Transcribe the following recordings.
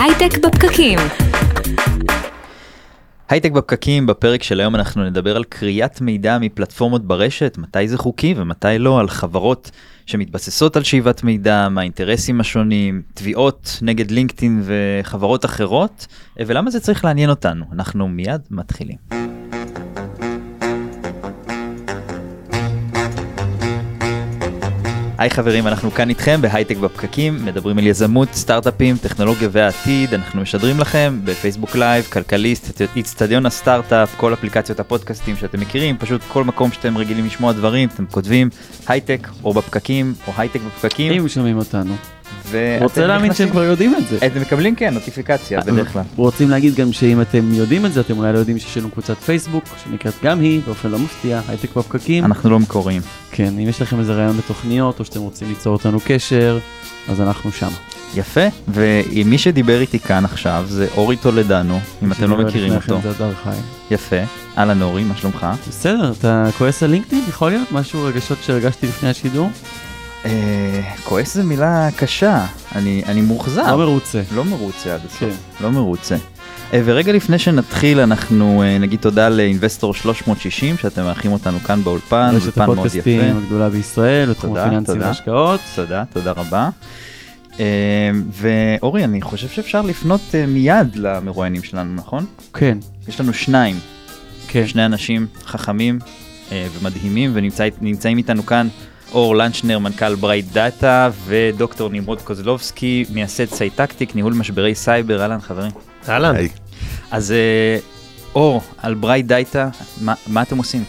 הייטק בפקקים. הייטק בפקקים, בפרק של היום אנחנו נדבר על קריאת מידע מפלטפורמות ברשת, מתי זה חוקי ומתי לא, על חברות שמתבססות על שאיבת מידע, מה האינטרסים השונים, תביעות נגד לינקדאין וחברות אחרות, ולמה זה צריך לעניין אותנו. אנחנו מיד מתחילים. היי חברים, אנחנו כאן איתכם בהייטק בפקקים, מדברים על יזמות, סטארט-אפים, טכנולוגיה והעתיד, אנחנו משדרים לכם בפייסבוק live, כלכליסט, איצטדיון הסטארט-אפ, כל אפליקציות הפודקאסטים שאתם מכירים, פשוט כל מקום שאתם רגילים לשמוע דברים, אתם כותבים הייטק או בפקקים או הייטק בפקקים. אם שומעים אותנו. רוצה להאמין שהם כבר יודעים את זה. אתם מקבלים כן נוטיפיקציה בדרך כלל. רוצים להגיד גם שאם אתם יודעים את זה, אתם אולי לא יודעים שיש לנו קבוצת פייסבוק, שנקראת גם היא, באופן לא מפתיע, הייטק בפקקים. אנחנו לא מקוריים. כן, אם יש לכם איזה רעיון לתוכניות, או שאתם רוצים ליצור אותנו קשר, אז אנחנו שם. יפה, ומי שדיבר איתי כאן עכשיו זה אורי טולדנו, אם אתם לא מכירים אותו. כן. יפה, אהלן אורי, מה שלומך? בסדר, אתה כועס על לינקדאין? יכול להיות משהו רגשות שהרגשתי לפני השידור? אה, כועס זה מילה קשה, אני אני מאוכזב. לא מרוצה. לא מרוצה עד הסוף, כן. לא מרוצה. אה, ורגע לפני שנתחיל אנחנו אה, נגיד תודה לאינבסטור 360 שאתם מארחים אותנו כאן באולפן, אולפן מאוד יפה. הפודקאסטים הגדולה בישראל, בתחום הפיננסים. והשקעות. תודה, תודה רבה. אה, ואורי, אני חושב שאפשר לפנות אה, מיד למרואיינים שלנו, נכון? כן, יש לנו שניים, כן. שני אנשים חכמים אה, ומדהימים ונמצאים איתנו כאן אור לנצ'נר מנכ"ל ברייט דאטה ודוקטור נמרוד קוזלובסקי מייסד סייטקטיק ניהול משברי סייבר אהלן חברים. אהלן. אז אה, אור על ברייט דאטה מה, מה אתם עושים?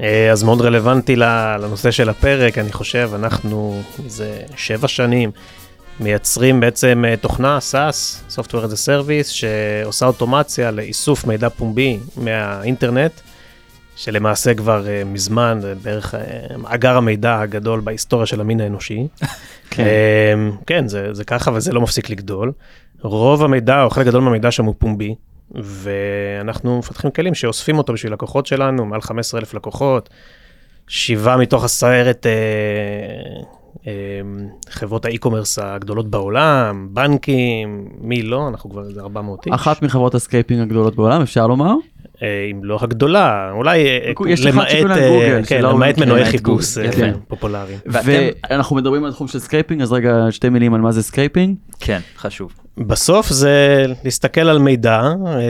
אה, אז מאוד רלוונטי לנושא של הפרק, אני חושב, אנחנו מזה שבע שנים מייצרים בעצם אה, תוכנה, SaaS, Software as a Service, שעושה אוטומציה לאיסוף מידע פומבי מהאינטרנט, שלמעשה כבר אה, מזמן, זה בערך אה, מאגר המידע הגדול בהיסטוריה של המין האנושי. כן. כן, כן זה, זה ככה וזה לא מפסיק לגדול. רוב המידע, או חלק גדול מהמידע שם הוא פומבי, ואנחנו מפתחים כלים שאוספים אותו בשביל לקוחות שלנו, מעל 15 אלף לקוחות, שבעה מתוך עשרת אה, אה, חברות ה e-commerce הגדולות בעולם, בנקים, מי לא, אנחנו כבר איזה 400 איש. אחת מחברות ה scraping הגדולות בעולם, אפשר לומר? אה, אם לא הגדולה, אולי אה, למעט, אה, כן, למעט מכיר, מנועי חיפוש יפה. פופולריים. ואנחנו מדברים על תחום של scraping, אז רגע שתי מילים על מה זה scraping. כן חשוב. בסוף זה להסתכל על מידע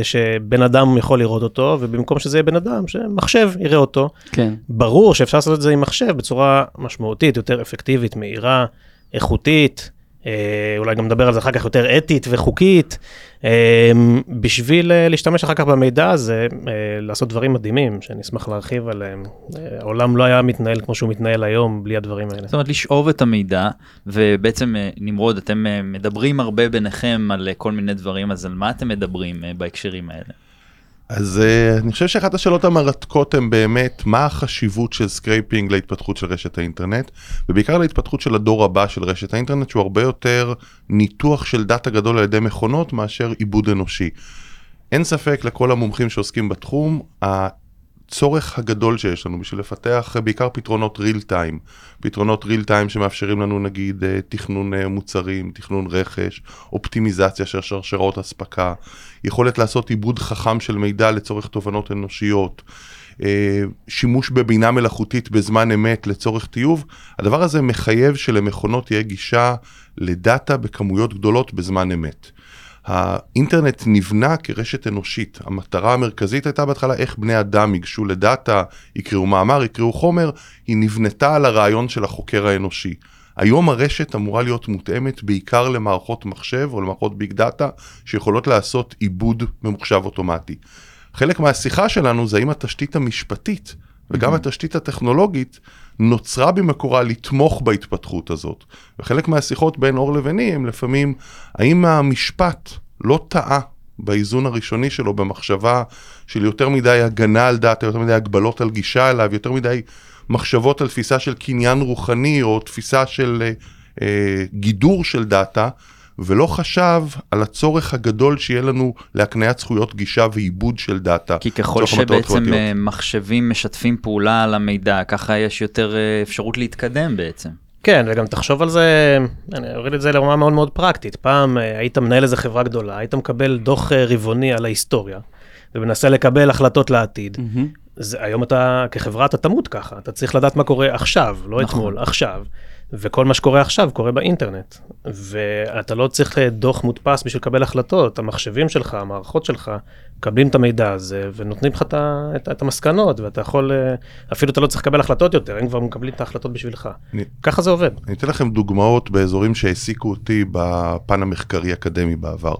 שבן אדם יכול לראות אותו, ובמקום שזה יהיה בן אדם, שמחשב יראה אותו. כן. ברור שאפשר לעשות את זה עם מחשב בצורה משמעותית, יותר אפקטיבית, מהירה, איכותית, אולי גם נדבר על זה אחר כך יותר אתית וחוקית, אה, בשביל אה, להשתמש אחר כך במידע הזה, אה, לעשות דברים מדהימים, שאני אשמח להרחיב עליהם. אה, העולם לא היה מתנהל כמו שהוא מתנהל היום בלי הדברים האלה. זאת אומרת לשאוב את המידע ובעצם אה, נמרוד אתם אה, מדברים הרבה ביניכם על אה, כל מיני דברים אז על מה אתם מדברים אה, בהקשרים האלה? אז אה, אני חושב שאחת השאלות המרתקות הן באמת מה החשיבות של scraping להתפתחות של רשת האינטרנט ובעיקר להתפתחות של הדור הבא של רשת האינטרנט שהוא הרבה יותר ניתוח של דאטה גדול על ידי מכונות מאשר עיבוד אנושי. אין ספק לכל המומחים שעוסקים בתחום, הצורך הגדול שיש לנו בשביל לפתח בעיקר פתרונות real time, פתרונות ריל טיים שמאפשרים לנו נגיד אה, תכנון אה, מוצרים, תכנון רכש, אופטימיזציה של שרשרות אספקה, יכולת לעשות עיבוד חכם של מידע לצורך תובנות אנושיות, אה, שימוש בבינה מלאכותית בזמן אמת לצורך טיוב, הדבר הזה מחייב שלמכונות תהיה גישה לדאטה בכמויות גדולות בזמן אמת. האינטרנט נבנה כרשת אנושית, המטרה המרכזית הייתה בהתחלה איך בני אדם ייגשו לדאטה, יקראו מאמר, יקראו חומר, היא נבנתה על הרעיון של החוקר האנושי. היום הרשת אמורה להיות מותאמת בעיקר למערכות מחשב או למערכות ביג דאטה שיכולות לעשות עיבוד ממוחשב אוטומטי. חלק מהשיחה שלנו זה האם התשתית המשפטית וגם התשתית הטכנולוגית נוצרה במקורה לתמוך בהתפתחות הזאת. וחלק מהשיחות בין אור לביני הם לפעמים, האם המשפט לא טעה באיזון הראשוני שלו במחשבה של יותר מדי הגנה על דאטה, יותר מדי הגבלות על גישה אליו, יותר מדי מחשבות על תפיסה של קניין רוחני או תפיסה של אה, אה, גידור של דאטה, ולא חשב על הצורך הגדול שיהיה לנו להקניית זכויות גישה ועיבוד של דאטה. כי ככל שבעצם. אה, מחשבים משתפים פעולה על המידע, ככה יש יותר אה, אפשרות להתקדם בעצם. כן, וגם תחשוב על זה, אני אוריד את זה לרמה מאוד מאוד פרקטית. פעם אה, היית מנהל איזה חברה גדולה, היית מקבל דוח רבעוני על ההיסטוריה, ומנסה לקבל החלטות לעתיד. מהמם. זה, היום אתה, כחברה, אתה תמות ככה, אתה צריך לדעת מה קורה עכשיו, לא נכון. אתמול, עכשיו. וכל מה שקורה עכשיו קורה באינטרנט. ואתה לא צריך אה, דוח מודפס בשביל לקבל החלטות, המחשבים שלך, המערכות שלך, מקבלים את המידע הזה ונותנים לך את, את, את המסקנות, ואתה יכול, אה, אפילו אתה לא צריך לקבל החלטות יותר, הם כבר מקבלים את ההחלטות בשבילך. אני- ככה זה עובד. אני אתן לכם דוגמאות באזורים שהעסיקו אותי בפן המחקרי-אקדמי בעבר.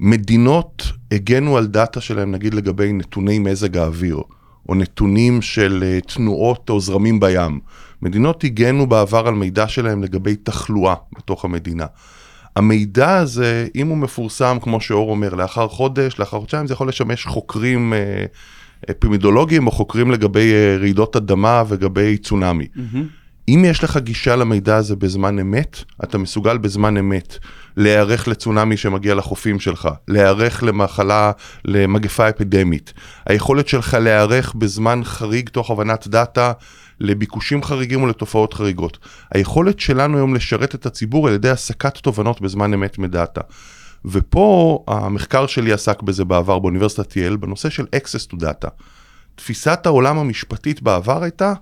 מדינות הגנו על דאטה שלהם, נגיד לגבי נתוני מזג האוויר, או נתונים של אה, תנועות או זרמים בים. מדינות הגנו בעבר על מידע שלהם לגבי תחלואה בתוך המדינה. המידע הזה, אם הוא מפורסם, כמו שאור אומר, לאחר חודש, לאחר חודשיים, זה יכול לשמש חוקרים אה, אפידמיולוגיים או חוקרים לגבי אה, רעידות אדמה ולגבי צונאמי. מהמם. אם יש לך גישה למידע הזה בזמן אמת, אתה מסוגל בזמן אמת להיערך לצונאמי שמגיע לחופים שלך, להיערך למחלה, למגפה אפידמית. היכולת שלך להיערך בזמן חריג תוך הבנת דאטה לביקושים חריגים ולתופעות חריגות. היכולת שלנו היום לשרת את הציבור על ידי הסקת תובנות בזמן אמת מדאטה. ופה המחקר שלי עסק בזה בעבר באוניברסיטת יל, בנושא של access to data. תפיסת העולם המשפטית בעבר הייתה,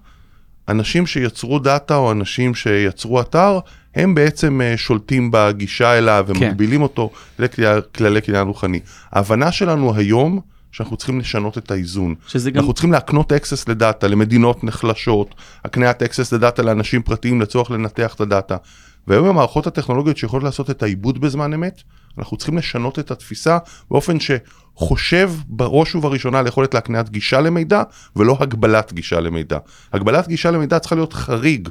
אנשים שיצרו דאטה או אנשים שיצרו אתר, הם בעצם אה, שולטים בגישה אליו ומגבילים אותו לכללי קניין רוחני. ההבנה שלנו היום, שאנחנו צריכים לשנות את האיזון. שזה גם, אנחנו צריכים להקנות access לדאטה למדינות נחלשות, הקניית access לדאטה לאנשים פרטיים לצורך לנתח את הדאטה. והיום המערכות הטכנולוגיות שיכולות לעשות את העיבוד בזמן אמת, אנחנו צריכים לשנות את התפיסה באופן שחושב בראש ובראשונה על יכולת להקניית גישה למידע, ולא הגבלת גישה למידע. הגבלת גישה למידע צריכה להיות חריג,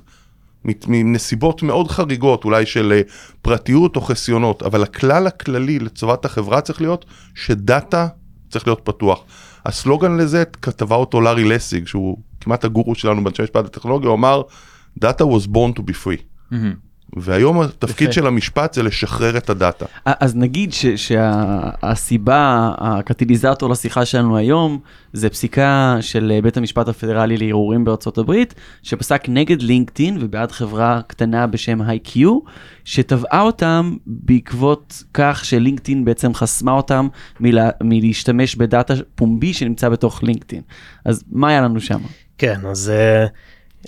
מנסיבות מאוד חריגות, אולי של אה, פרטיות או חסיונות, אבל הכלל הכללי לטובת החברה צריך להיות שדאטה צריך להיות פתוח. הסלוגן לזה, כתבה אותו לארי לסיג, שהוא כמעט הגורו שלנו באנשי משפט וטכנולוגיה, הוא אמר, Data was born to be free. מהמם. והיום התפקיד יפה. של המשפט זה לשחרר את הדאטה. אז נגיד שהסיבה, הקטליזטור לשיחה שלנו היום, זה פסיקה של בית המשפט הפדרלי לערעורים בארצות הברית, שפסק נגד לינקדאין ובעד חברה קטנה בשם IQ, שתבעה אותם בעקבות כך שלינקדאין בעצם חסמה אותם מלה, מלהשתמש בדאטה פומבי שנמצא בתוך לינקדאין. אז מה היה לנו שם? כן, אז אה,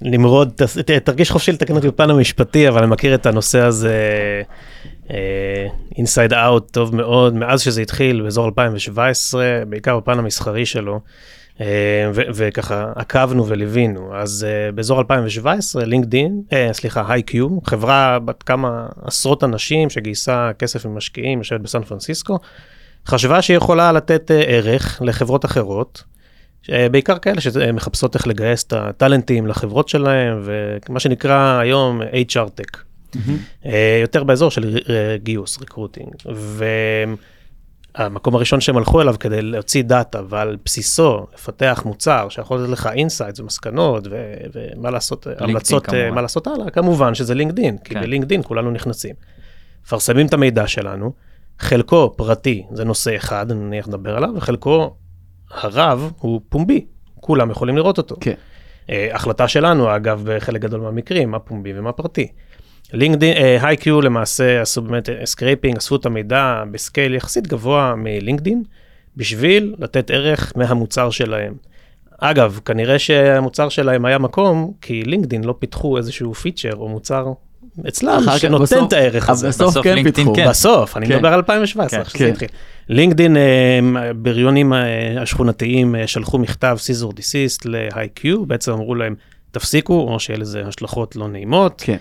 נמרוד, תרגיש חופשי לתקן אותי בפן המשפטי, אבל אני מכיר את הנושא הזה inside out טוב מאוד, מאז שזה התחיל באזור 2017, בעיקר בפן המסחרי שלו. ו- וככה עקבנו וליווינו אז אה, באזור 2017 לינקדין אה, סליחה הייקיו חברה בת כמה עשרות אנשים שגייסה כסף ממשקיעים יושבת בסן פרנסיסקו חשבה שהיא יכולה לתת ערך לחברות אחרות בעיקר כאלה שמחפשות איך לגייס את הטאלנטים לחברות שלהם ומה שנקרא היום HR Tech. אה, יותר באזור של אה, גיוס, recruiting. והמקום הראשון שהם הלכו אליו כדי להוציא דאטה ועל בסיסו לפתח מוצר שיכול לתת לך insights ומסקנות ו- ומה לעשות, המלצות, אה, כמובן. מה לעשות הלאה, כמובן שזה לינקדין, כי כן. בלינקדין כולנו נכנסים. מפרסמים את המידע שלנו, חלקו פרטי, זה נושא אחד, נניח נדבר עליו, וחלקו הרב הוא פומבי, כולם יכולים לראות אותו. כן. אה, החלטה שלנו, אגב, בחלק גדול מהמקרים, מה פומבי ומה פרטי. לינקדאין, היי-קיו למעשה עשו באמת scraping, אספו את המידע ב scale יחסית גבוה מלינקדאין, בשביל לתת ערך מהמוצר שלהם. אגב, כנראה שהמוצר שלהם היה מקום, כי לינקדאין לא פיתחו איזשהו פיצ'ר או מוצר אצלם שנותן בסוף- את הערך הזה. בסוף בסוף כן לינקדאין פיתחו. כן. בסוף, אני כן. מדבר על 2017, כן, איך שזה כן. התחיל. לינקדאין, אה, בריונים אה, השכונתיים אה, שלחו מכתב סיזור דיסיסט ל-IQ, בעצם אמרו להם, תפסיקו, או שיהיה לזה השלכות לא נעימות. כן.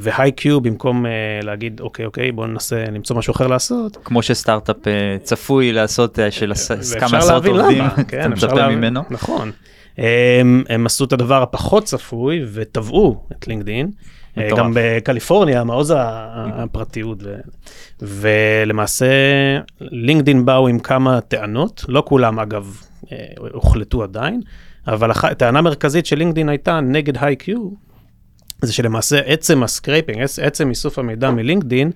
ו-IQ, במקום אה, להגיד, אוקיי, אוקיי, בואו ננסה למצוא משהו אחר לעשות, כמו שסטארט-אפ אה, צפוי לעשות אה, של כמה עשרות עובדים, אתה מצפה ממנו. נכון. הם, הם עשו את הדבר הפחות צפוי ותבעו את לינקדין. אה. גם בקליפורניה, מעוז הפרטיות. ו- ולמעשה לינקדין באו עם כמה טענות, לא כולם אגב אה, הוחלטו עדיין, אבל טענה מרכזית של לינקדין הייתה נגד היי-קיו, זה שלמעשה עצם ה scraping, עצ- עצם איסוף המידע מלינקדין, אה,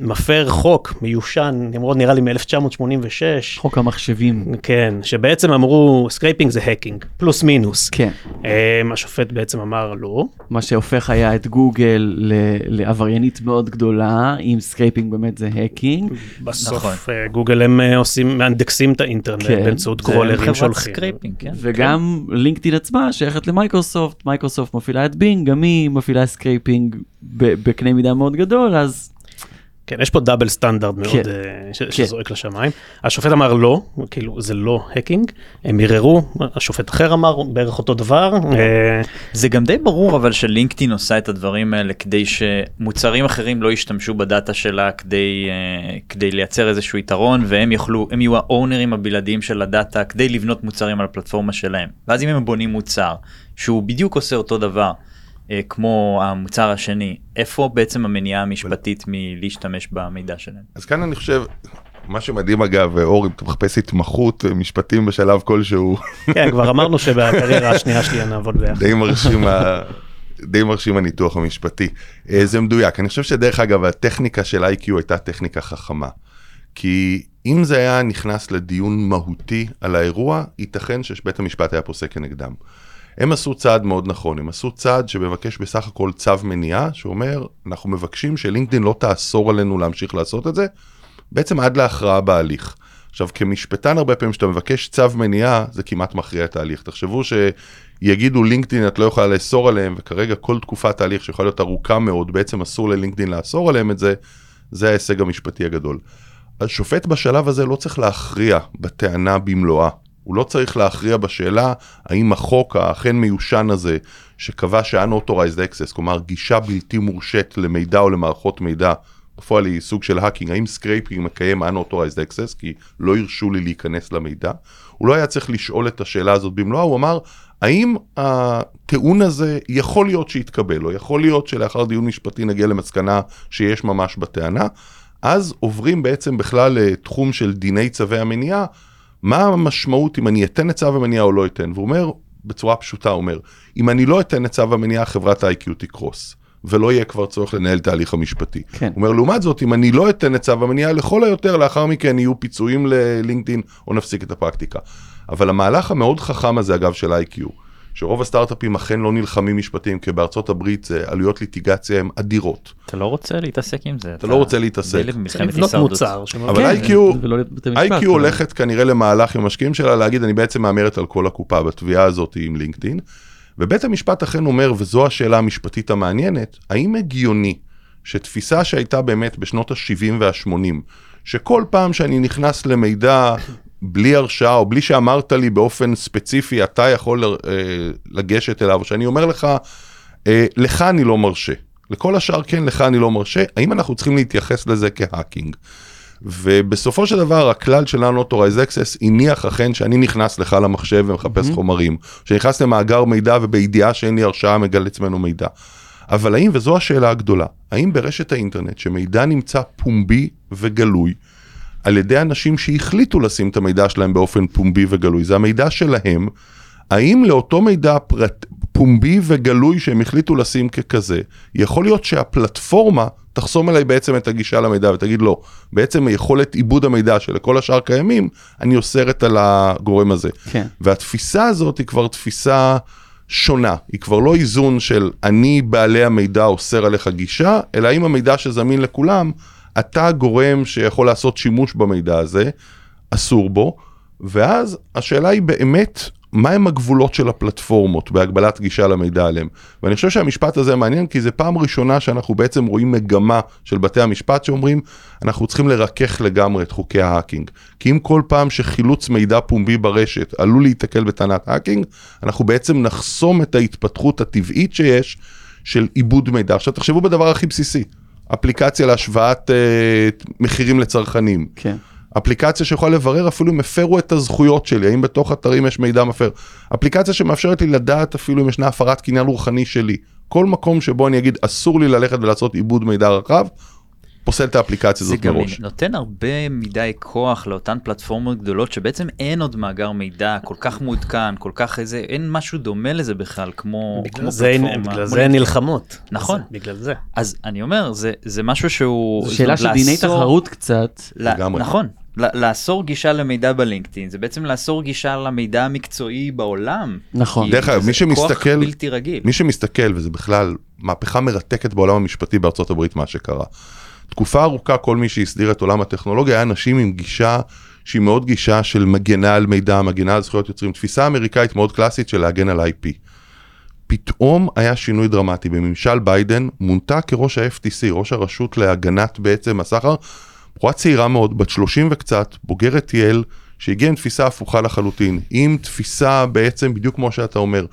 מפר חוק מיושן, נמרוד נראה לי מ-1986. חוק המחשבים. כן, שבעצם אמרו scraping זה hacking, פלוס מינוס. כן. אה, השופט בעצם אמר לא. מה שהופך היה את גוגל ל- לעבריינית מאוד גדולה, אם scraping באמת זה hacking. בסוף נכון. אה, גוגל הם אה, עושים, מאנדקסים את האינטרנט כן, באמצעות זה קרולרים חברת שהולכים. scraping, כן. וגם לינקדאין עצמה שייכת למייקרוסופט, מייקרוסופט מפעילה את בינג, גם היא מפעילה scraping ב- בקנה מידה מאוד גדול, אז כן, יש פה double standard מאוד כן. אה, ש- שזועק לשמיים. השופט אמר לא, כאילו זה לא האקינג, הם ערערו, השופט אחר אמר בערך אותו דבר. אה, זה גם די ברור אבל שלינקדאין עושה את הדברים האלה כדי שמוצרים אחרים לא ישתמשו בדאטה שלה כדי אה, כדי לייצר איזשהו יתרון והם יוכלו הם יהיו האונרים הבלעדיים של הדאטה כדי לבנות מוצרים על הפלטפורמה שלהם ואז אם הם בונים מוצר שהוא בדיוק עושה אותו דבר כמו המוצר השני איפה בעצם המניעה המשפטית מלהשתמש במידע שלהם. אז כאן אני חושב, מה שמדהים אגב, אור, אם אתה מחפש התמחות אה, משפטים בשלב כלשהו, כן, כבר אמרנו שבקריירה השנייה שלי נעבוד ביחד. די מרשים, ה... די מרשים הניתוח המשפטי. אה, זה מדויק, אני חושב שדרך אגב הטכניקה של איי-קיו הייתה טכניקה חכמה. כי אם זה היה נכנס לדיון מהותי על האירוע, ייתכן שבית המשפט היה פוסק כנגדם. הם עשו צעד מאוד נכון, הם עשו צעד שמבקש בסך הכל צו מניעה, שאומר, אנחנו מבקשים שלינקדאין לא תאסור עלינו להמשיך לעשות את זה, בעצם עד להכרעה בהליך. עכשיו, כמשפטן הרבה פעמים כשאתה מבקש צו מניעה, זה כמעט מכריע את ההליך. תחשבו שיגידו לינקדאין את לא יכולה לאסור עליהם, וכרגע כל תקופת ההליך שיכולה להיות ארוכה מאוד, בעצם אסור ללינקדאין לאסור עליהם את זה, זה ההישג המשפטי הגדול. השופט בשלב הזה לא צריך להכריע בטענה במלואה. הוא לא צריך להכריע בשאלה האם החוק האכן מיושן הזה, שקבע ש-unauthorized access, כלומר גישה בלתי מורשית למידע או למערכות מידע, בפועל היא סוג של hacking, האם scraping מקיים unauthorized access, כי לא הרשו לי להיכנס למידע, הוא לא היה צריך לשאול את השאלה הזאת במלואה, הוא אמר, האם הטיעון הזה יכול להיות שיתקבל, או יכול להיות שלאחר דיון משפטי נגיע למסקנה שיש ממש בטענה, אז עוברים בעצם בכלל לתחום של דיני צווי המניעה, מה המשמעות אם אני אתן את צו המניעה או לא אתן, והוא אומר בצורה פשוטה, הוא אומר, אם אני לא אתן את צו המניעה, חברת היי-קיו תקרוס. ולא יהיה כבר צורך לנהל את ההליך המשפטי. כן. הוא אומר, לעומת זאת, אם אני לא אתן את צו המניעה, לכל היותר לאחר מכן יהיו פיצויים ללינקדאין או נפסיק את הפרקטיקה. אבל המהלך המאוד חכם הזה, אגב, של IQ, שרוב הסטארט-אפים אכן לא נלחמים משפטיים, כי בארצות הברית עלויות ליטיגציה הן אדירות. אתה לא רוצה להתעסק עם זה. אתה לא רוצה להתעסק. ילד צריך במלחמת לבנות. מוצר. אבל כן, IQ הולכת כנראה למהלך עם המשקיעים שלה להגיד אני בעצם מהמרת על כל הקופה בתביעה הזאת עם לינקדאין. ובית המשפט אכן אומר וזו השאלה המשפטית המעניינת האם הגיוני שתפיסה שהייתה באמת בשנות ה-70 וה-80 שכל פעם שאני נכנס למידע בלי הרשאה או בלי שאמרת לי באופן ספציפי אתה יכול אה, לגשת אליו שאני אומר לך אה, לך אני לא מרשה לכל השאר כן לך אני לא מרשה האם אנחנו צריכים להתייחס לזה כהאקינג. ובסופו של דבר הכלל של non-authorized access הניח אכן שאני נכנס לך למחשב ומחפש mm-hmm. חומרים, שנכנס למאגר מידע ובידיעה שאין לי הרשאה מגלץ ממנו מידע. אבל האם, וזו השאלה הגדולה, האם ברשת האינטרנט שמידע נמצא פומבי וגלוי, על ידי אנשים שהחליטו לשים את המידע שלהם באופן פומבי וגלוי, זה המידע שלהם, האם לאותו מידע פרט, פומבי וגלוי שהם החליטו לשים ככזה, יכול להיות שהפלטפורמה תחסום עליי בעצם את הגישה למידע ותגיד לא, בעצם יכולת עיבוד המידע שלכל השאר קיימים, אני אוסרת על הגורם הזה. כן. והתפיסה הזאת היא כבר תפיסה שונה, היא כבר לא איזון של אני בעלי המידע אוסר עליך גישה, אלא אם המידע שזמין לכולם, אתה הגורם שיכול לעשות שימוש במידע הזה, אסור בו, ואז השאלה היא באמת, מהם הגבולות של הפלטפורמות בהגבלת גישה למידע עליהם. ואני חושב שהמשפט הזה מעניין כי זה פעם ראשונה שאנחנו בעצם רואים מגמה של בתי המשפט שאומרים אנחנו צריכים לרכך לגמרי את חוקי ה hacking. כי אם כל פעם שחילוץ מידע פומבי ברשת עלול להיתקל בטענת hacking, אנחנו בעצם נחסום את ההתפתחות הטבעית שיש של עיבוד מידע. עכשיו תחשבו בדבר הכי בסיסי, אפליקציה להשוואת אה, מחירים לצרכנים. כן. אפליקציה שיכולה לברר אפילו אם הפרו את הזכויות שלי, האם בתוך אתרים יש מידע מפר. אפליקציה שמאפשרת לי לדעת אפילו אם ישנה הפרת קניין רוחני שלי. כל מקום שבו אני אגיד אסור לי ללכת ולעשות עיבוד מידע רחב, פוסל את האפליקציה זה הזאת גם מראש. נותן הרבה מדי כוח לאותן פלטפורמות גדולות שבעצם אין עוד מאגר מידע כל כך מעודכן, כל כך איזה, אין משהו דומה לזה בכלל כמו, בגלל כמו זה, פלטפורמה. בגלל זה לינקדאין. נלחמות. נכון. זה- בגלל זה. אז אני אומר, זה, זה משהו שהוא... זו שאלה של דיני תחרות קצת. לגמרי. נכון. ל- לאסור גישה למידע בלינקדאין זה בעצם לאסור גישה למידע המקצועי בעולם. נכון. דרך אגב, זה מי כוח שמסתכל- בלתי רגיל. מי שמסתכל, וזה בכלל מהפכה מרתקת בעולם המשפטי בארצות הברית, מה שקרה. תקופה ארוכה כל מי שהסדיר את עולם הטכנולוגיה היה אנשים עם גישה שהיא מאוד גישה של מגנה על מידע, מגנה על זכויות יוצרים, תפיסה אמריקאית מאוד קלאסית של להגן על IP. פתאום היה שינוי דרמטי בממשל ביידן, מונתה כראש ה-FTC, ראש הרשות להגנת בעצם הסחר, בחורה צעירה מאוד, בת 30 וקצת, בוגרת יל, שהגיעה עם תפיסה הפוכה לחלוטין, עם תפיסה בעצם בדיוק כמו שאתה אומר,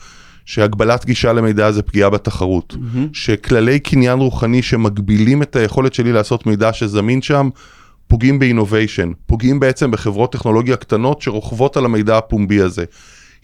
שהגבלת גישה למידע זה פגיעה בתחרות, שכללי קניין רוחני שמגבילים את היכולת שלי לעשות מידע שזמין שם, פוגעים באינוביישן, פוגעים בעצם בחברות טכנולוגיה קטנות שרוכבות על המידע הפומבי הזה.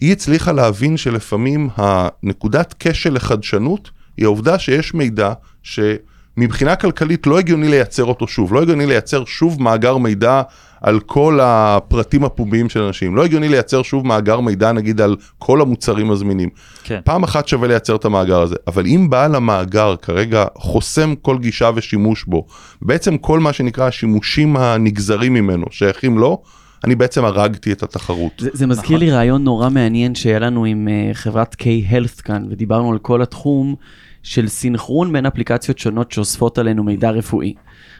היא הצליחה להבין שלפעמים הנקודת כשל לחדשנות היא העובדה שיש מידע שמבחינה כלכלית לא הגיוני לייצר אותו שוב, לא הגיוני לייצר שוב מאגר מידע על כל הפרטים הפומביים של אנשים, לא הגיוני לייצר שוב מאגר מידע נגיד על כל המוצרים הזמינים. כן. פעם אחת שווה לייצר את המאגר הזה, אבל אם בעל המאגר כרגע חוסם כל גישה ושימוש בו, בעצם כל מה שנקרא השימושים הנגזרים ממנו שייכים לו, אני בעצם הרגתי את התחרות. זה, זה מזכיר לי רעיון נורא מעניין שהיה לנו עם uh, חברת K-Health כאן, ודיברנו על כל התחום של סינכרון בין אפליקציות שונות שאוספות עלינו מידע רפואי.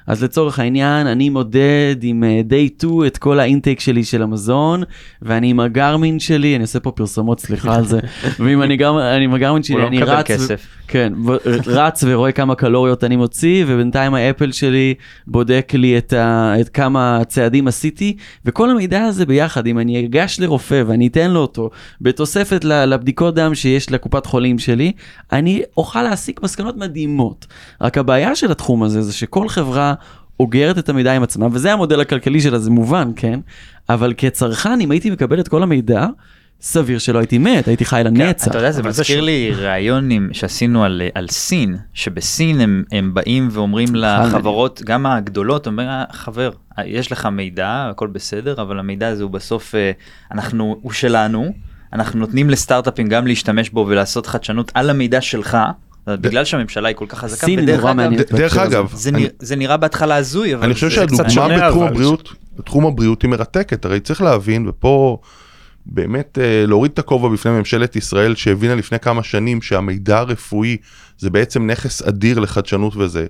אז לצורך העניין, אני מודד עם uh, day 2 את כל האינטייק שלי של המזון, ואני עם הגרמין שלי, אני עושה פה פרסומות, סליחה על זה, ועם אני גר- אני עם הגרמין הוא שלי, לא אני מקבל רץ, ו- כסף. כן, ו- רץ ורואה כמה קלוריות אני מוציא, ובינתיים האפל שלי בודק לי את, ה, את כמה צעדים עשיתי, וכל המידע הזה ביחד, אם אני אגש לרופא ואני אתן לו אותו, בתוספת לבדיקות דם שיש לקופת חולים שלי, אני אוכל להסיק מסקנות מדהימות. רק הבעיה של התחום הזה זה שכל חברה אוגרת את המידע עם עצמה, וזה המודל הכלכלי שלה, זה מובן, כן? אבל כצרכן, אם הייתי מקבל את כל המידע, סביר שלא הייתי מת, הייתי חי לנצח. אתה יודע, זה מזכיר לי ראיונים שעשינו על, על סין, שבסין הם, הם באים ואומרים לחברות, גם הגדולות, אומר, "אה, חבר, יש לך מידע, הכל בסדר, אבל המידע הזה הוא בסוף, אה, אנחנו, הוא שלנו, אנחנו נותנים לסטארט-אפים גם להשתמש בו ולעשות חדשנות על המידע שלך, בגלל שהממשלה היא כל כך חזקה, דרך. אגב, זה, אני- נרא, זה נראה בהתחלה הזוי, אבל אני חושב זה קצת שהדוגמה שונה, בתחום אבל- הבריאות, בתחום הבריאות היא מרתקת, הרי צריך להבין, ופה באמת אה, להוריד את הכובע בפני ממשלת ישראל שהבינה לפני כמה שנים שהמידע הרפואי זה בעצם נכס אדיר לחדשנות וזה.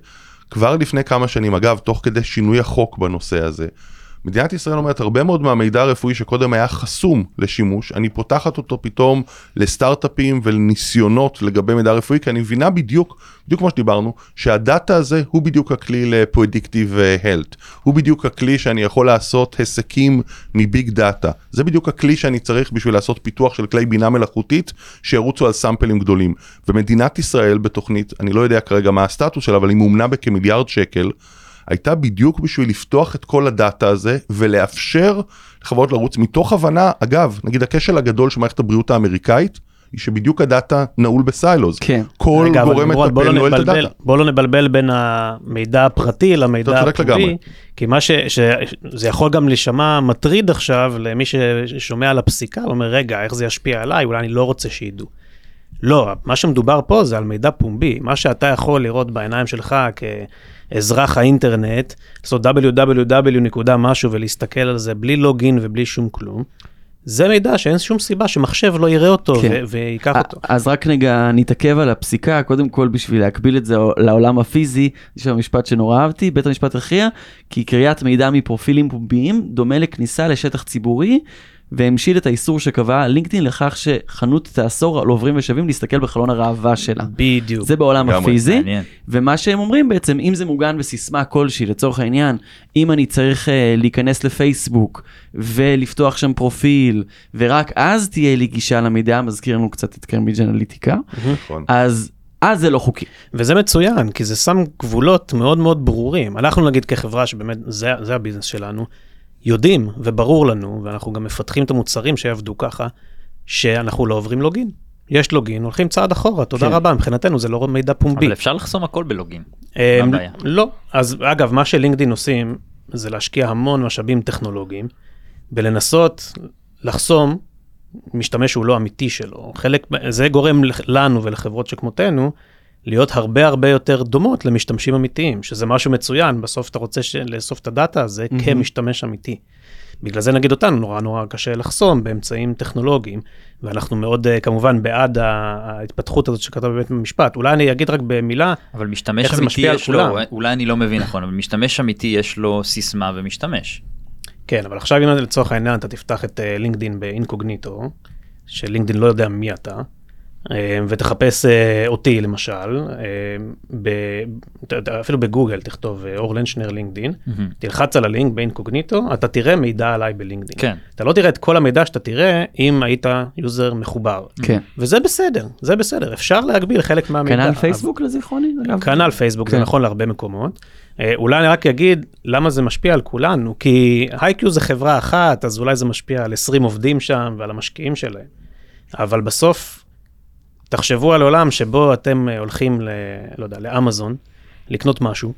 כבר לפני כמה שנים, אגב, תוך כדי שינוי החוק בנושא הזה, מדינת ישראל אומרת הרבה מאוד מהמידע הרפואי שקודם היה חסום לשימוש, אני פותחת אותו פתאום לסטארט-אפים ולניסיונות לגבי מידע רפואי, כי אני מבינה בדיוק, בדיוק כמו שדיברנו, שהדאטה הזה הוא בדיוק הכלי ל-Predictive Health, הוא בדיוק הכלי שאני יכול לעשות היסקים מביג דאטה, זה בדיוק הכלי שאני צריך בשביל לעשות פיתוח של כלי בינה מלאכותית שירוצו על סאמפלים גדולים. ומדינת ישראל בתוכנית, אני לא יודע כרגע מה הסטטוס שלה, אבל היא מומנה בכמיליארד שקל. הייתה בדיוק בשביל לפתוח את כל הדאטה הזה ולאפשר לחברות לרוץ מתוך הבנה, אגב, נגיד הכשל הגדול של מערכת הבריאות האמריקאית, היא שבדיוק הדאטה נעול בסיילוז. כן. כל רגע, גורם מטפל לא נועל את הדאטה. בוא לא נבלבל בין המידע הפרטי למידע. הפומבי, כי מה ש... שזה יכול גם להישמע מטריד עכשיו למי ששומע על הפסיקה, ואומר, רגע, איך זה ישפיע עליי, אולי אני לא רוצה שידעו. לא, מה שמדובר פה זה על מידע פומבי, מה שאתה יכול לראות בעיניים שלך כאזרח האינטרנט, לעשות www נקודה משהו ולהסתכל על זה בלי לוגין ובלי שום כלום, זה מידע שאין שום סיבה שמחשב לא יראה אותו כן. ו- וייקח אותו. אז רק רגע נתעכב על הפסיקה, קודם כל בשביל להקביל את זה לעולם הפיזי, יש שם משפט שנורא אהבתי, בית המשפט הכריע כי קריאת מידע מפרופילים פומביים דומה לכניסה לשטח ציבורי, והמשיל את האיסור שקבע לינקדאין לכך שחנות תאסור על עוברים ושבים להסתכל בחלון הראווה שלה. בדיוק. זה בעולם הפיזי, מעניין. ומה שהם אומרים בעצם, אם זה מוגן בסיסמה כלשהי, לצורך העניין, אם אני צריך uh, להיכנס לפייסבוק ולפתוח שם פרופיל, ורק אז תהיה לי גישה למידע, מזכיר לנו קצת את קרמביג' אנליטיקה, נכון. אז, אז זה לא חוקי. וזה מצוין, כי זה שם גבולות מאוד מאוד ברורים. אנחנו נגיד כחברה שבאמת זה, זה הביזנס שלנו, יודעים וברור לנו, ואנחנו גם מפתחים את המוצרים שיעבדו ככה, שאנחנו לא עוברים לוגין. יש לוגין, הולכים צעד אחורה, תודה כן. רבה, מבחינתנו זה לא מידע פומבי. אבל אפשר לחסום הכל בלוגין. אה, מה הבעיה? לא, אז אגב, מה שלינקדאין עושים, זה להשקיע המון משאבים טכנולוגיים, בלנסות לחסום משתמש שהוא לא אמיתי שלו. חלק, זה גורם לנו ולחברות שכמותנו, להיות הרבה הרבה יותר דומות למשתמשים אמיתיים, שזה משהו מצוין, בסוף אתה רוצה ש- לאסוף את הדאטה הזה מהמם. כמשתמש אמיתי. בגלל זה נגיד אותנו נורא נורא קשה לחסום באמצעים טכנולוגיים, ואנחנו מאוד אה, כמובן בעד ההתפתחות הזאת שכתב בבית המשפט. אולי אני אגיד רק במילה, אבל משתמש איך זה אמיתי משפיע על יש לו, כולם? אולי אני לא מבין נכון, אבל משתמש אמיתי יש לו סיסמה ומשתמש. כן, אבל עכשיו אם לצורך העניין אתה תפתח את אה, לינקדין באינקוגניטו, שלינקדין לא יודע מי אתה, ותחפש אה, אותי למשל, יודע, אפילו בגוגל תכתוב אה, אור לנשנר לינקדין. תלחץ על הלינק באינקוגניטו, אתה תראה מידע עליי בלינקדין. כן. אתה לא תראה את כל המידע שאתה תראה אם היית user מחובר. כן. וזה בסדר, זה בסדר, אפשר להגביל חלק מהמידע. כנ"ל פייסבוק לזיכרוני? כנ"ל פייסבוק, זה כן. נכון להרבה מקומות. אה, אולי אני רק אגיד למה זה משפיע על כולנו, כי hiQ זה חברה אחת, אז אולי זה משפיע על 20 עובדים שם ועל המשקיעים שלהם. אבל בסוף, תחשבו על עולם שבו אתם אה, הולכים, ל, לא יודע, לאמזון, לקנות משהו,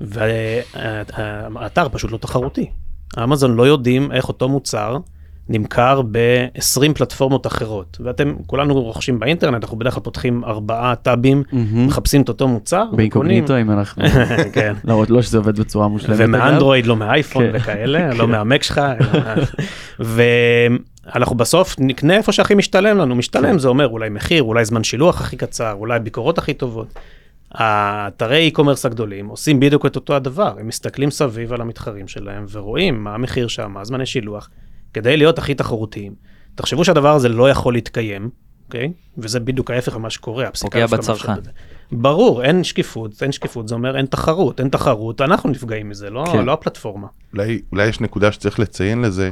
והאתר פשוט לא תחרותי. אמזון לא יודעים איך אותו מוצר נמכר ב-20 פלטפורמות אחרות. ואתם, כולנו רוכשים באינטרנט, אנחנו בדרך כלל פותחים ארבעה טאבים, מהמם. מחפשים את אותו מוצר, באינקוגניטו אם אנחנו... כן. להראות לא שזה עובד בצורה מושלמת. ומאנדרואיד, לא מאייפון כן. וכאלה, כן. לא מהמק שלך. ואנחנו בסוף נקנה איפה שהכי משתלם לנו. משתלם כן. זה אומר אולי מחיר, אולי זמן שילוח הכי קצר, אולי ביקורות הכי טובות. האתרי e-commerce הגדולים עושים בדיוק את אותו הדבר, הם מסתכלים סביב על המתחרים שלהם ורואים מה המחיר שם, מה זמני שילוח, כדי להיות הכי תחרותיים. תחשבו שהדבר הזה לא יכול להתקיים, אוקיי? וזה בדיוק ההפך ממה שקורה, הפסיקה פוגע בצרכן. ברור, אין שקיפות, אין שקיפות, זה אומר אין תחרות, אין תחרות, אנחנו נפגעים מזה, לא, כן. לא הפלטפורמה. אולי, אולי יש נקודה שצריך לציין לזה.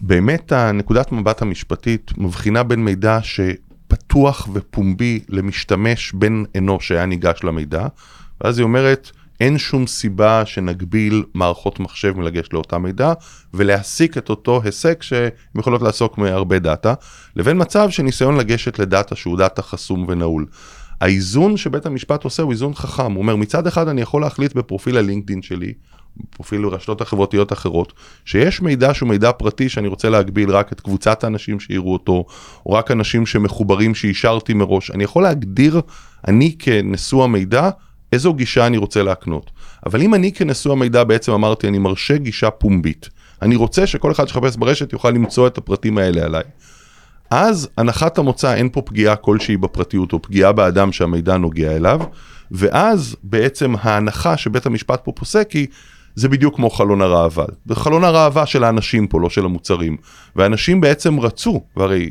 באמת הנקודת מבט המשפטית מבחינה בין מידע שפתוח ופומבי למשתמש בן אנוש שהיה ניגש למידע, ואז היא אומרת, אין שום סיבה שנגביל מערכות מחשב מלגשת לאותה מידע ולהסיק את אותו היסק שהן יכולות לעסוק מהרבה data, לבין מצב של ניסיון לגשת ל data שהוא data חסום ונעול. האיזון שבית המשפט עושה הוא איזון חכם, הוא אומר מצד אחד אני יכול להחליט בפרופיל ה LinkedIn שלי, בפרופיל הרשתות החברתיות האחרות, שיש מידע שהוא מידע פרטי שאני רוצה להגביל רק את קבוצת האנשים שיראו אותו, או רק אנשים שמחוברים שאישרתי מראש, אני יכול להגדיר אני כנשוא המידע איזו גישה אני רוצה להקנות. אבל אם אני כנשוא המידע בעצם אמרתי אני מרשה גישה פומבית, אני רוצה שכל אחד שיחפש ברשת יוכל למצוא את הפרטים האלה עליי. אז הנחת המוצא אין פה פגיעה כלשהי בפרטיות או פגיעה באדם שהמידע נוגע אליו, ואז בעצם ההנחה שבית המשפט פה פוסק היא, זה בדיוק כמו חלון הראווה. זה חלון הראווה של האנשים פה, לא של המוצרים. ואנשים בעצם רצו, והרי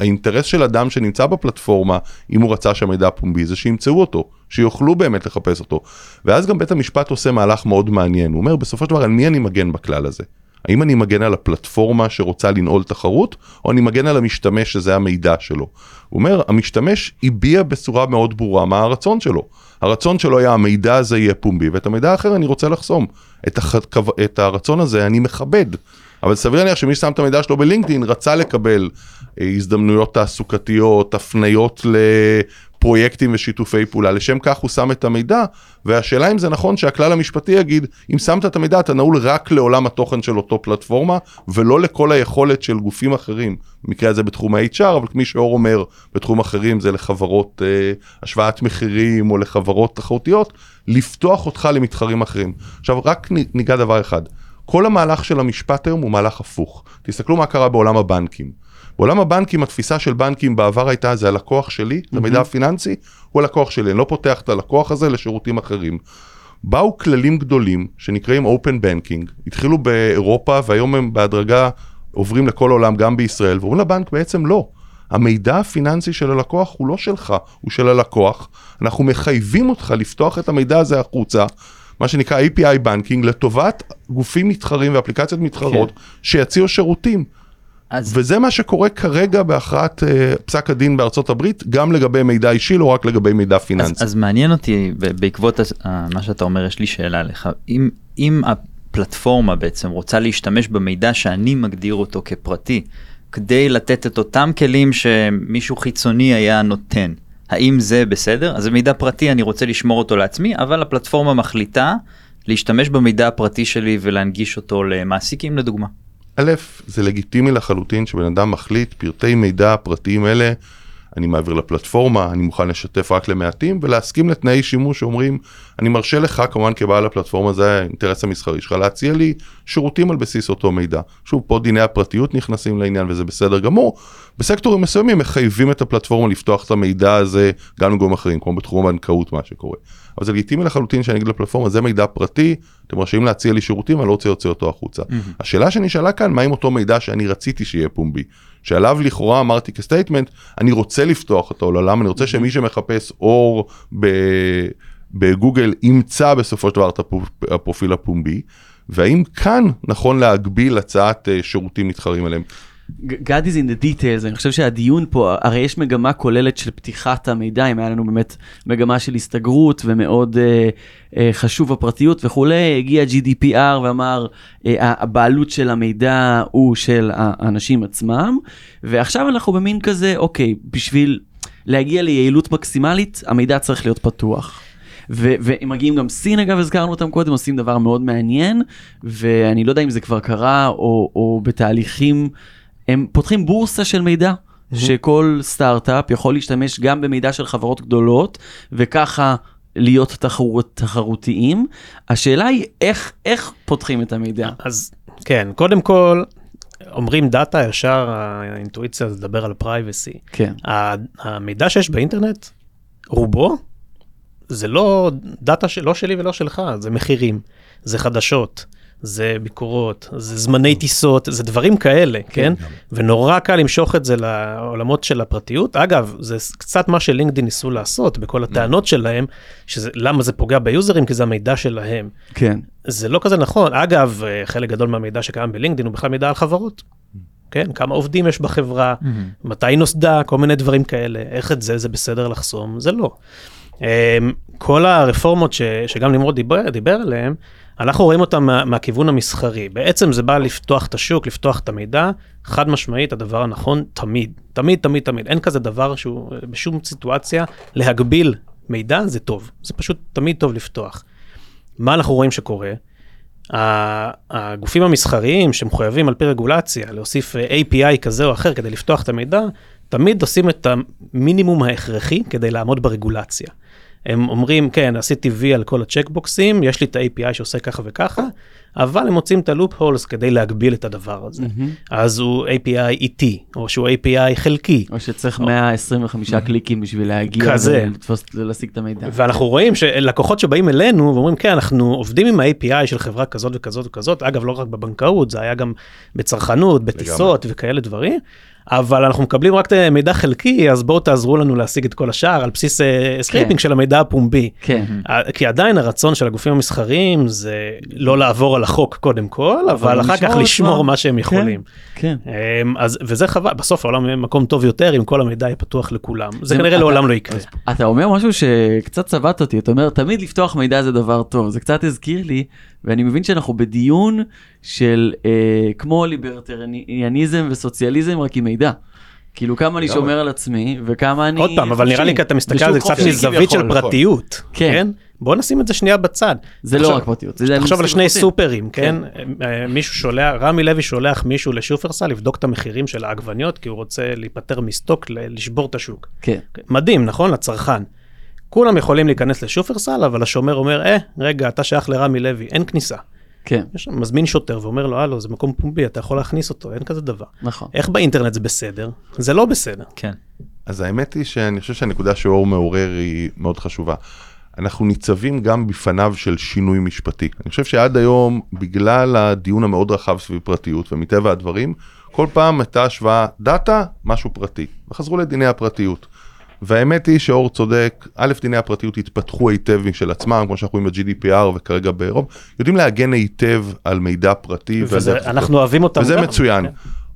האינטרס של אדם שנמצא בפלטפורמה, אם הוא רצה שהמידע פומבי, זה שימצאו אותו, שיוכלו באמת לחפש אותו. ואז גם בית המשפט עושה מהלך מאוד מעניין, הוא אומר בסופו של דבר על מי אני מגן בכלל הזה? האם אני מגן על הפלטפורמה שרוצה לנעול תחרות, או אני מגן על המשתמש שזה המידע שלו? הוא אומר, המשתמש הביע בצורה מאוד ברורה מה הרצון שלו. הרצון שלו היה המידע הזה יהיה פומבי, ואת המידע האחר אני רוצה לחסום. את, הח... את הרצון הזה אני מכבד. אבל סביר להניח שמי ששם את המידע שלו בלינקדאין רצה לקבל אה, הזדמנויות תעסוקתיות, הפניות לפרויקטים ושיתופי פעולה, לשם כך הוא שם את המידע, והשאלה אם זה נכון שהכלל המשפטי יגיד, אם שמת את המידע אתה נעול רק לעולם התוכן של אותו פלטפורמה, ולא לכל היכולת של גופים אחרים, במקרה הזה בתחום ה-HR, אבל כמי שאור אומר, בתחום אחרים זה לחברות אה, השוואת מחירים או לחברות תחרותיות, לפתוח אותך למתחרים אחרים. עכשיו רק ניגע דבר אחד. כל המהלך של המשפט היום הוא מהלך הפוך. תסתכלו מה קרה בעולם הבנקים. בעולם הבנקים התפיסה של בנקים בעבר הייתה זה הלקוח שלי, זה מידע פיננסי, הוא הלקוח שלי, אני לא פותח את הלקוח הזה לשירותים אחרים. באו כללים גדולים שנקראים Open Banking, התחילו באירופה והיום הם בהדרגה עוברים לכל העולם גם בישראל, ואומרים לבנק בעצם לא. המידע הפיננסי של הלקוח הוא לא שלך, הוא של הלקוח. אנחנו מחייבים אותך לפתוח את המידע הזה החוצה, מה שנקרא API בנקינג, לטובת גופים מתחרים ואפליקציות מתחרות כן. שיציעו שירותים. אז וזה מה שקורה כרגע בהכרעת אה, פסק הדין בארצות הברית, גם לגבי מידע אישי, לא רק לגבי מידע אז, פיננסי. אז מעניין אותי בעקבות אה, מה שאתה אומר יש לי שאלה לך אם אם הפלטפורמה בעצם רוצה להשתמש במידע שאני מגדיר אותו כפרטי כדי לתת את אותם כלים שמישהו חיצוני היה נותן. האם זה בסדר? אז זה מידע פרטי, אני רוצה לשמור אותו לעצמי, אבל הפלטפורמה מחליטה להשתמש במידע הפרטי שלי ולהנגיש אותו למעסיקים לדוגמה. א', זה לגיטימי לחלוטין שבן אדם מחליט פרטי מידע פרטיים אלה, אני מעביר לפלטפורמה, אני מוכן לשתף רק למעטים ולהסכים לתנאי שימוש שאומרים, אני מרשה לך כמובן כבעל הפלטפורמה, זה האינטרס המסחרי שלך, להציע לי שירותים על בסיס אותו מידע. שוב, פה דיני הפרטיות נכנסים לעניין וזה בסדר גמור. בסקטורים מסוימים מחייבים את הפלטפורמה לפתוח את המידע הזה גם לגורמים אחרים, כמו בתחום הבנקאות מה שקורה. אבל זה לגיטימי לחלוטין שאני אגיד לפלטפורמה, זה מידע פרטי, אתם רשאים להציע לי שירותים, אני לא רוצה להוציא אותו החוצה. Mm-hmm. השאלה שנשאלה כאן, מה עם אותו מידע שאני רציתי שיהיה פומבי? שעליו לכאורה אמרתי כ statement, אני רוצה לפתוח אותו לעולם, אני רוצה שמי שמחפש אור בגוגל ימצא בסופו של דבר את הפרופיל הפומבי, והאם כאן נכון להגביל הצעת אה, שירותים מתחרים עליהם. God is in the details, אני חושב שהדיון פה, הרי יש מגמה כוללת של פתיחת המידע, אם היה לנו באמת מגמה של הסתגרות ומאוד אה, אה, חשוב הפרטיות וכולי, הגיע GDPR ואמר אה, הבעלות של המידע הוא של האנשים עצמם, ועכשיו אנחנו במין כזה, אוקיי, בשביל להגיע ליעילות מקסימלית, המידע צריך להיות פתוח. והם מגיעים גם סין אגב, הזכרנו אותם קודם, עושים דבר מאוד מעניין, ואני לא יודע אם זה כבר קרה או, או בתהליכים הם פותחים בורסה של מידע. Mm-hmm. שכל סטארט-אפ יכול להשתמש גם במידע של חברות גדולות, וככה להיות תחרות, תחרותיים. השאלה היא איך, איך פותחים את המידע. אז כן, קודם כל, אומרים data, ישר האינטואיציה זה לדבר על privacy. כן. המידע שיש באינטרנט, רובו, זה לא דאטה לא שלי ולא שלך, זה מחירים, זה חדשות. זה ביקורות, זה זמני טיסות, זה דברים כאלה, כן? כן? ונורא קל למשוך את זה לעולמות של הפרטיות. אגב, זה קצת מה שלינקדאין ניסו לעשות בכל הטענות שלהם, שזה, למה זה פוגע ביוזרים? כי זה המידע שלהם. כן. זה לא כזה נכון. אגב, חלק גדול מהמידע שקיים בלינקדאין הוא בכלל מידע על חברות. כן, כמה עובדים יש בחברה. מתי נוסדה, כל מיני דברים כאלה, איך את זה, זה בסדר לחסום, זה לא. אמ, כל הרפורמות ש, שגם נמרוד דיבר, דיבר עליהן, אנחנו רואים אותם מה, מהכיוון המסחרי. בעצם זה בא לפתוח את השוק, לפתוח את המידע, חד משמעית הדבר הנכון תמיד, תמיד, תמיד, תמיד. אין כזה דבר שהוא בשום סיטואציה להגביל מידע זה טוב, זה פשוט תמיד טוב לפתוח. מה אנחנו רואים שקורה? הגופים המסחריים שמחויבים על פי רגולציה להוסיף API כזה או אחר כדי לפתוח את המידע, תמיד עושים את המינימום ההכרחי כדי לעמוד ברגולציה. הם אומרים, כן, עשיתי וי על כל הצ'קבוקסים, יש לי את ה-API שעושה ככה וככה, אבל הם מוצאים את הלופ הולס כדי להגביל את הדבר הזה. Mm-hmm. אז הוא API איטי, או שהוא API חלקי. או שצריך או... 125 mm-hmm. קליקים בשביל להגיע כזה. ולתפוס, להשיג את המידע. ואנחנו רואים שלקוחות שבאים אלינו ואומרים, כן, אנחנו עובדים עם ה-API של חברה כזאת וכזאת וכזאת, אגב, לא רק בבנקאות, זה היה גם בצרכנות, בטיסות וכאלה דברים. אבל אנחנו מקבלים רק מידע חלקי, אז בואו תעזרו לנו להשיג את כל השאר על בסיס scraping כן. של המידע הפומבי. כן. כי עדיין הרצון של הגופים המסחריים זה לא לעבור על החוק קודם כל, אבל, אבל אחר כך לשמור מה שהם יכולים. כן. כן. אז, וזה חבל, בסוף העולם יהיה מקום טוב יותר אם כל המידע יהיה פתוח לכולם. זה, זה כנראה אתה, לעולם לא יקרה. אתה אומר משהו שקצת צבט אותי, אתה אומר תמיד לפתוח מידע זה דבר טוב, זה קצת הזכיר לי. ואני מבין שאנחנו בדיון של אה, כמו ליברטריאניזם וסוציאליזם רק עם מידע. כאילו כמה אני שומר על עצמי וכמה אני עוד פעם אבל נראה לי כי אתה מסתכל על זה קצת מזווית של פרטיות כן. כן בוא נשים את זה שנייה בצד. זה לא רק פרטיות. תחשוב על שני סופרים כן? כן אה, מישהו שולח רמי לוי שולח מישהו לשופרסל לבדוק את המחירים של העגבניות כי הוא רוצה להיפטר מסטוק לשבור את השוק. כן. מדהים נכון לצרכן. כולם יכולים להיכנס לשופרסל, אבל השומר אומר, אה, רגע, אתה שייך לרמי לוי, אין כניסה. כן. יש שם מזמין שוטר ואומר לו, הלו, זה מקום פומבי, אתה יכול להכניס אותו, אין כזה דבר. נכון. איך באינטרנט זה בסדר? זה לא בסדר. כן. אז האמת היא שאני חושב שהנקודה שאור מעורר היא מאוד חשובה. אנחנו ניצבים גם בפניו של שינוי משפטי. אני חושב שעד היום, בגלל הדיון המאוד רחב סביב פרטיות, ומטבע הדברים, כל פעם הייתה השוואה דאטה, משהו פרטי, וחזרו לדיני הפרטיות. והאמת היא שאור צודק, א', דיני הפרטיות התפתחו היטב משל עצמם, כמו שאנחנו רואים ב-GDPR וכרגע באירופ, יודעים להגן היטב על מידע פרטי. וזה, אנחנו אוהבים אותם. וזה גם. מצוין. כן.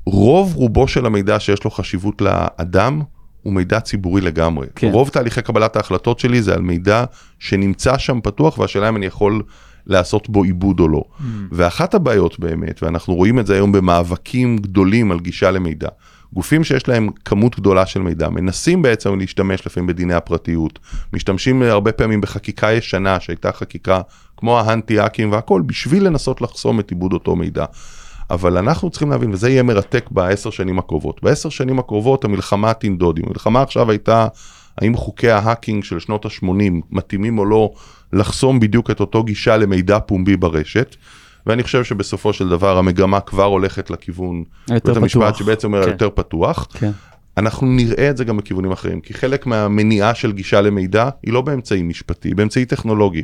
רוב רובו של המידע שיש לו חשיבות לאדם, הוא מידע ציבורי לגמרי. כן. רוב תהליכי קבלת ההחלטות שלי זה על מידע שנמצא שם פתוח, והשאלה אם אני יכול לעשות בו עיבוד או לא. ואחת הבעיות באמת, ואנחנו רואים את זה היום במאבקים גדולים על גישה למידע, גופים שיש להם כמות גדולה של מידע, מנסים בעצם להשתמש לפעמים בדיני הפרטיות, משתמשים הרבה פעמים בחקיקה ישנה שהייתה חקיקה כמו ההנטי-האקים והכל, בשביל לנסות לחסום את עיבוד אותו מידע. אבל אנחנו צריכים להבין, וזה יהיה מרתק בעשר שנים הקרובות. בעשר שנים הקרובות המלחמה תנדוד. אם המלחמה עכשיו הייתה, האם חוקי ההאקינג של שנות ה-80 מתאימים או לא לחסום בדיוק את אותו גישה למידע פומבי ברשת, ואני חושב שבסופו של דבר המגמה כבר הולכת לכיוון בית המשפט. שבעצם אומר כן. יותר פתוח. כן. אנחנו נראה את זה גם בכיוונים אחרים, כי חלק מהמניעה של גישה למידע היא לא באמצעי משפטי, היא באמצעי טכנולוגי.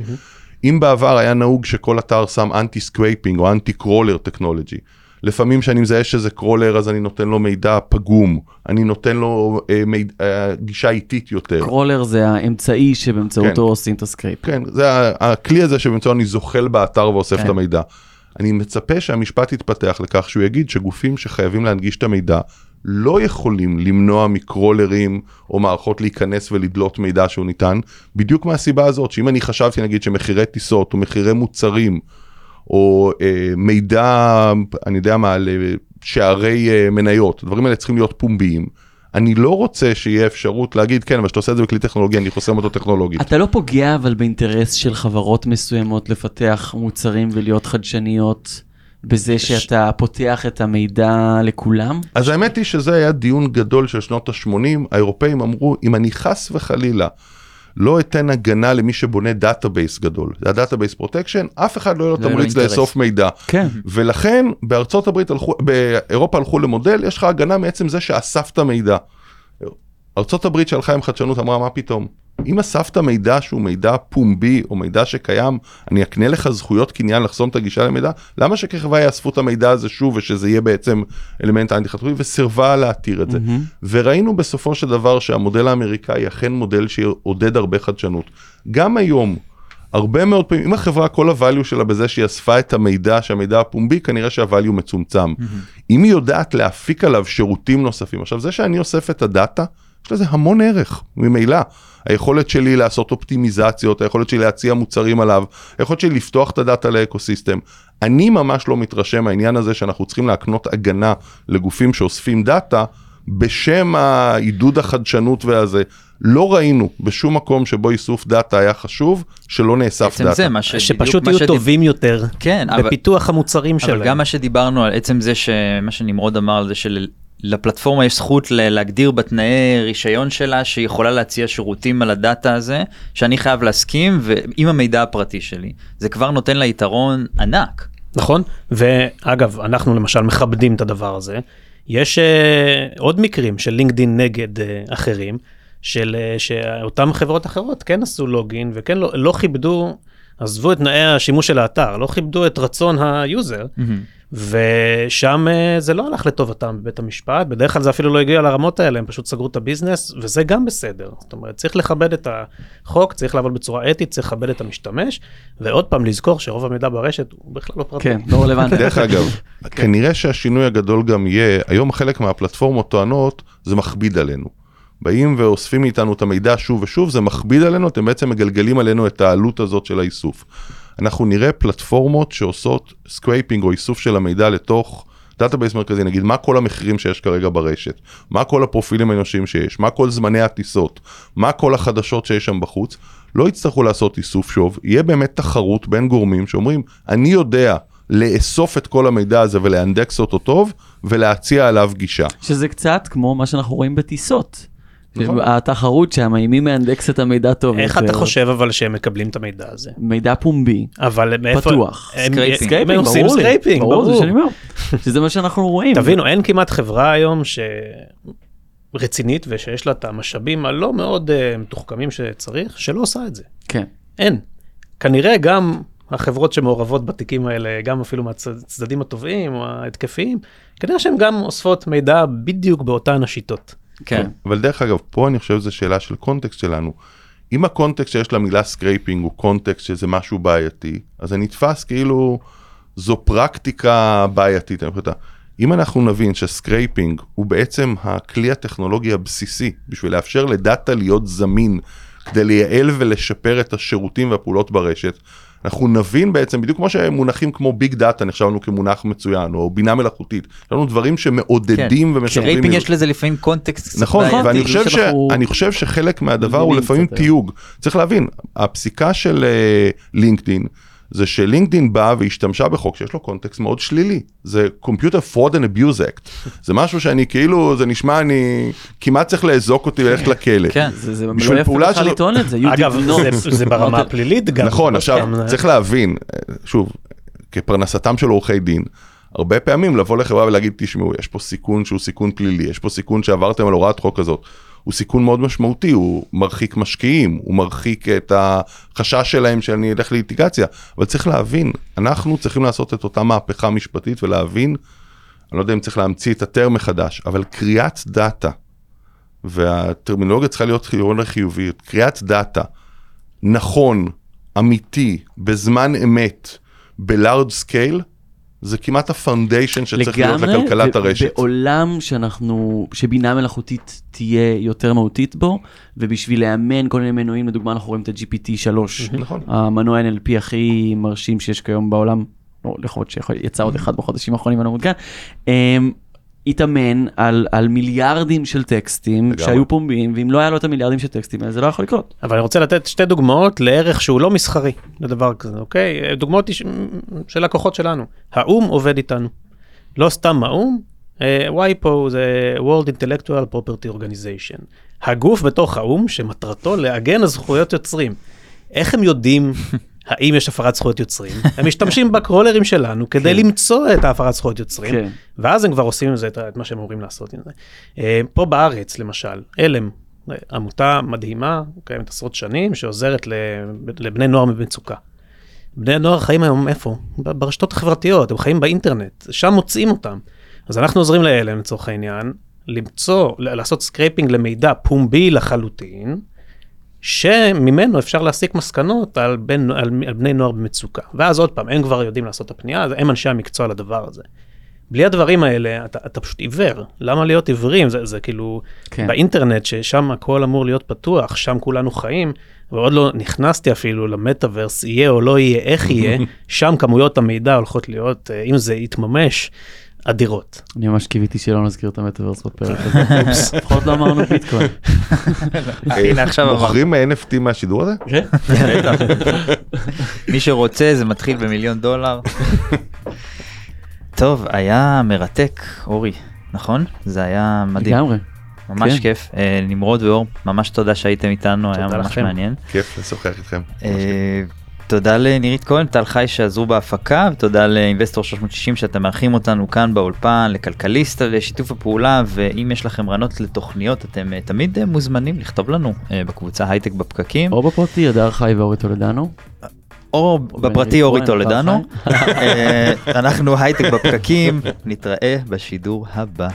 אם בעבר היה נהוג שכל אתר שם anti scraping או anti crawler טכנולוגי, לפעמים כשאני מזהה שזה crawler אז אני נותן לו מידע פגום, אני נותן לו אה, מיד, אה, גישה איטית יותר. crawler זה האמצעי שבאמצעותו כן. עושים את ה scraping. כן, זה הכלי הזה שבאמצעו אני זוחל באתר ואוסף כן. את המידע. אני מצפה שהמשפט יתפתח לכך שהוא יגיד שגופים שחייבים להנגיש את המידע לא יכולים למנוע מקרולרים או מערכות להיכנס ולדלות מידע שהוא ניתן, בדיוק מהסיבה הזאת שאם אני חשבתי נגיד שמחירי טיסות או מחירי מוצרים או אה, מידע, אני יודע מה, על שערי אה, מניות, הדברים האלה צריכים להיות פומביים. אני לא רוצה שיהיה אפשרות להגיד כן אבל כשאתה עושה את זה בכלי טכנולוגי אני חוסם אותו טכנולוגית. אתה לא פוגע אבל באינטרס של חברות מסוימות לפתח מוצרים ולהיות חדשניות בזה שאתה פותח את המידע לכולם? אז האמת היא שזה היה דיון גדול של שנות ה-80, האירופאים אמרו, אם אני חס וחלילה לא אתן הגנה למי שבונה database גדול, זה ה database protection, אף אחד לא יהיה לו לא תמריץ אינטרס. לאסוף מידע. כן. ולכן בארצות הברית הלכו, באירופה הלכו למודל, יש לך הגנה מעצם זה שאספת מידע. ארצות הברית שהלכה עם חדשנות אמרה מה פתאום, אם אספת מידע שהוא מידע פומבי או מידע שקיים, אני אקנה לך זכויות קניין לחסום את הגישה למידע, למה שכחברה יאספו את המידע הזה שוב ושזה יהיה בעצם אלמנט אנטי חתומי וסירבה להתיר את זה. וראינו בסופו של דבר שהמודל האמריקאי אכן מודל שעודד הרבה חדשנות. גם היום, הרבה מאוד פעמים, אם החברה כל הvalue שלה בזה שהיא אספה את המידע, שהמידע הפומבי, כנראה שהvalue מצומצם. אם היא יודעת להפיק עליו שירותים נוספים, עכשיו זה שאני אוסף את ה data, יש לזה המון ערך, ממילא. היכולת שלי לעשות אופטימיזציות, היכולת שלי להציע מוצרים עליו, היכולת שלי לפתוח את ה data ל ecosystem. אני ממש לא מתרשם מהעניין הזה שאנחנו צריכים להקנות הגנה לגופים שאוספים data בשם העידוד החדשנות והזה. לא ראינו בשום מקום שבו איסוף data היה חשוב שלא נאסף data. זה מה שבדיוק שפשוט מה יהיו שדיב- טובים יותר כן, אבל- בפיתוח המוצרים שלהם. אבל גם מה שדיברנו על עצם זה שמה שנמרוד אמר על זה שלפלטפורמה יש זכות להגדיר בתנאי רישיון שלה שהיא יכולה להציע שירותים על הדאטה הזה שאני חייב להסכים ועם המידע הפרטי שלי. זה כבר נותן לה יתרון ענק. נכון? ואגב אנחנו למשל מכבדים את הדבר הזה. יש uh, עוד מקרים של לינקדין נגד uh, אחרים של uh, שאותם חברות אחרות כן עשו לוגין וכן לא, לא כיבדו עזבו את תנאי השימוש של האתר לא כיבדו את רצון ה user ושם uh, זה לא הלך לטובתם בבית המשפט בדרך כלל זה אפילו לא הגיע לרמות האלה הם פשוט סגרו את ה business וזה גם בסדר זאת אומרת צריך לכבד את החוק צריך לעבוד בצורה אתית צריך לכבד את המשתמש ועוד פעם לזכור שרוב המידע ברשת הוא בכלל לא פרטי. כן, לא רלוונטי. דרך אגב, כנראה שהשינוי הגדול גם יהיה, היום חלק מהפלטפורמות טוענות, זה מכביד עלינו. באים ואוספים מאיתנו את המידע שוב ושוב, זה מכביד עלינו, אתם בעצם מגלגלים עלינו את העלות הזאת של האיסוף. אנחנו נראה פלטפורמות שעושות scraping או איסוף של המידע לתוך database מרכזי, נגיד מה כל המחירים שיש כרגע ברשת, מה כל הפרופילים האנושיים שיש, מה כל זמני הטיסות, מה כל החדשות שיש שם בחוץ, לא יצטרכו לעשות איסוף שוב, יהיה באמת תחרות בין גורמים שאומרים, אני יודע לאסוף את כל המידע הזה ולאנדקס אותו טוב, ולהציע עליו גישה. שזה קצת כמו מה שאנחנו רואים בטיסות. נכון. התחרות שם, מי מאנדקס את המידע טוב איך יותר. אתה חושב אבל שהם מקבלים את המידע הזה? מידע פומבי, אבל מאיפה... פתוח. הם- scraping. הם עושים ברור scraping, ברור, זה ברור. שאני אומר. שזה מה שאנחנו רואים. תבינו, אין כמעט חברה היום ש... רצינית ושיש לה את המשאבים הלא מאוד uh, מתוחכמים שצריך, שלא עושה את זה. כן. אין. כנראה גם החברות שמעורבות בתיקים האלה, גם אפילו מהצדדים הטובים או ההתקפיים, כנראה שהן גם אוספות מידע בדיוק באותן השיטות. כן. אבל דרך אגב, פה אני חושב שזו שאלה של context שלנו. אם ה context שיש למילה scraping הוא context שזה משהו בעייתי, אז זה נתפס כאילו זו פרקטיקה בעייתית. אם אנחנו נבין ש scraping הוא בעצם הכלי הטכנולוגי הבסיסי בשביל לאפשר ל data להיות זמין כדי לייעל ולשפר את השירותים והפעולות ברשת, אנחנו נבין בעצם בדיוק כמו שמונחים כמו big data נחשב לנו כמונח מצוין או בינה מלאכותית. יש לנו דברים שמעודדים ומשפרים. scraping יש לזה לפעמים קונטקסט. נכון. ואני חושב, ש... שאנחנו- אני חושב שחלק מהדבר הוא לפעמים היום. תיוג. צריך להבין, הפסיקה של אה, לינקדין, זה שלינקדין באה והשתמשה בחוק שיש לו קונטקסט מאוד שלילי. זה Computer Fraud and Abuse Act. זה משהו שאני כאילו, זה נשמע, אני כמעט צריך לאזוק אותי וללכת לכלא. כן. זה לא יפה לך לטעון את זה. you אגב, did not. זה- זה ברמה אמרת- הפלילית גם. נכון, לא עכשיו סתם, צריך להבין, אה, שוב, כפרנסתם של עורכי דין, הרבה פעמים לבוא לחברה ולהגיד, תשמעו, יש פה סיכון שהוא סיכון פלילי, יש פה סיכון שעברתם על הוראת חוק כזאת. הוא סיכון מאוד משמעותי, הוא מרחיק משקיעים, הוא מרחיק את החשש שלהם שאני אלך לאיטיגציה, אבל צריך להבין, אנחנו צריכים לעשות את אותה מהפכה משפטית ולהבין, אני לא יודע אם צריך להמציא את הטרם מחדש, אבל קריאת דאטה, והטרמינולוגיה צריכה להיות חיובית קריאת דאטה, נכון, אמיתי, בזמן אמת, ב-large scale, זה כמעט ה-foundation שצריך להיות לכלכלת הרשת. בעולם שאנחנו, שבינה מלאכותית תהיה יותר מהותית בו, ובשביל לאמן כל מיני מנועים, לדוגמה אנחנו רואים את ה-GPT 3, נכון. המנוע NLP הכי מרשים שיש כיום בעולם, לא, להיות שיצא עוד אחד בחודשים האחרונים, אני לא מעודכן, התאמן על, על מיליארדים של טקסטים לגמרי. שהיו פומביים, ואם לא היה לו את המיליארדים של טקסטים האלה, זה לא יכול לקרות. אבל אני רוצה לתת שתי דוגמאות לערך שהוא לא מסחרי לדבר כזה, אוקיי? דוגמאות איש- של לקוחות שלנו. האו"ם עובד איתנו. לא סתם האו"ם, אה, WIPO זה World Intellectual Property Organization. הגוף בתוך האו"ם שמטרתו להגן על זכויות יוצרים. איך הם יודעים האם יש הפרת זכויות יוצרים? הם משתמשים בקרולרים שלנו כדי למצוא את ההפרת זכויות יוצרים. כן. ואז הם כבר עושים עם זה את, מה שהם אמורים לעשות עם זה. אה, פה בארץ למשל, עלם, אה, עמותה מדהימה, קיימת עשרות שנים, שעוזרת לב- לבני נוער במצוקה. בני נוער חיים היום איפה? ברשתות החברתיות, הם חיים באינטרנט, שם מוצאים אותם. אז אנחנו עוזרים לעלם לצורך העניין, למצוא, לעשות scraping למידע פומבי לחלוטין, שממנו אפשר להסיק מסקנות על, בן, על, על בני נוער במצוקה. ואז עוד פעם, הם כבר יודעים לעשות את הפנייה, הם אנשי המקצוע לדבר הזה. בלי הדברים האלה, אתה, אתה פשוט עיוור. למה להיות עיוורים? זה, זה כאילו, כן. כן. באינטרנט, ששם הכל אמור להיות פתוח, שם כולנו חיים, ועוד לא נכנסתי אפילו למטאוורס, יהיה או לא יהיה, איך יהיה, שם כמויות המידע הולכות להיות, אה, אם זה יתממש, אדירות. אני ממש קיוויתי שלא נזכיר את המטאוורס בפרק הזה. לפחות לא אמרנו ביטקוין. הנה עכשיו אמרנו. מוכרים NFT מהשידור הזה? כן. מי שרוצה זה מתחיל במיליון דולר. טוב, היה מרתק, אורי, נכון? זה היה מדהים. לגמרי. ממש כן. כיף. אה, נמרוד ואור, ממש תודה שהייתם איתנו, היה ממש לכם. מעניין. כיף לשוחח איתכם. תודה לנירית כהן, טל חי שעזרו בהפקה, ותודה לאינבסטור 360 שאתם מארחים אותנו כאן באולפן, לכלכליסט על שיתוף הפעולה, ואם יש לכם רעיונות לתוכניות, אתם אה, תמיד אה, מוזמנים לכתוב לנו אה, בקבוצה הייטק בפקקים, או בפרטי, הדר חי ואורי טולדנו. או בפרטי אורי טולדנו. אנחנו הייטק בפקקים, נתראה בשידור הבא.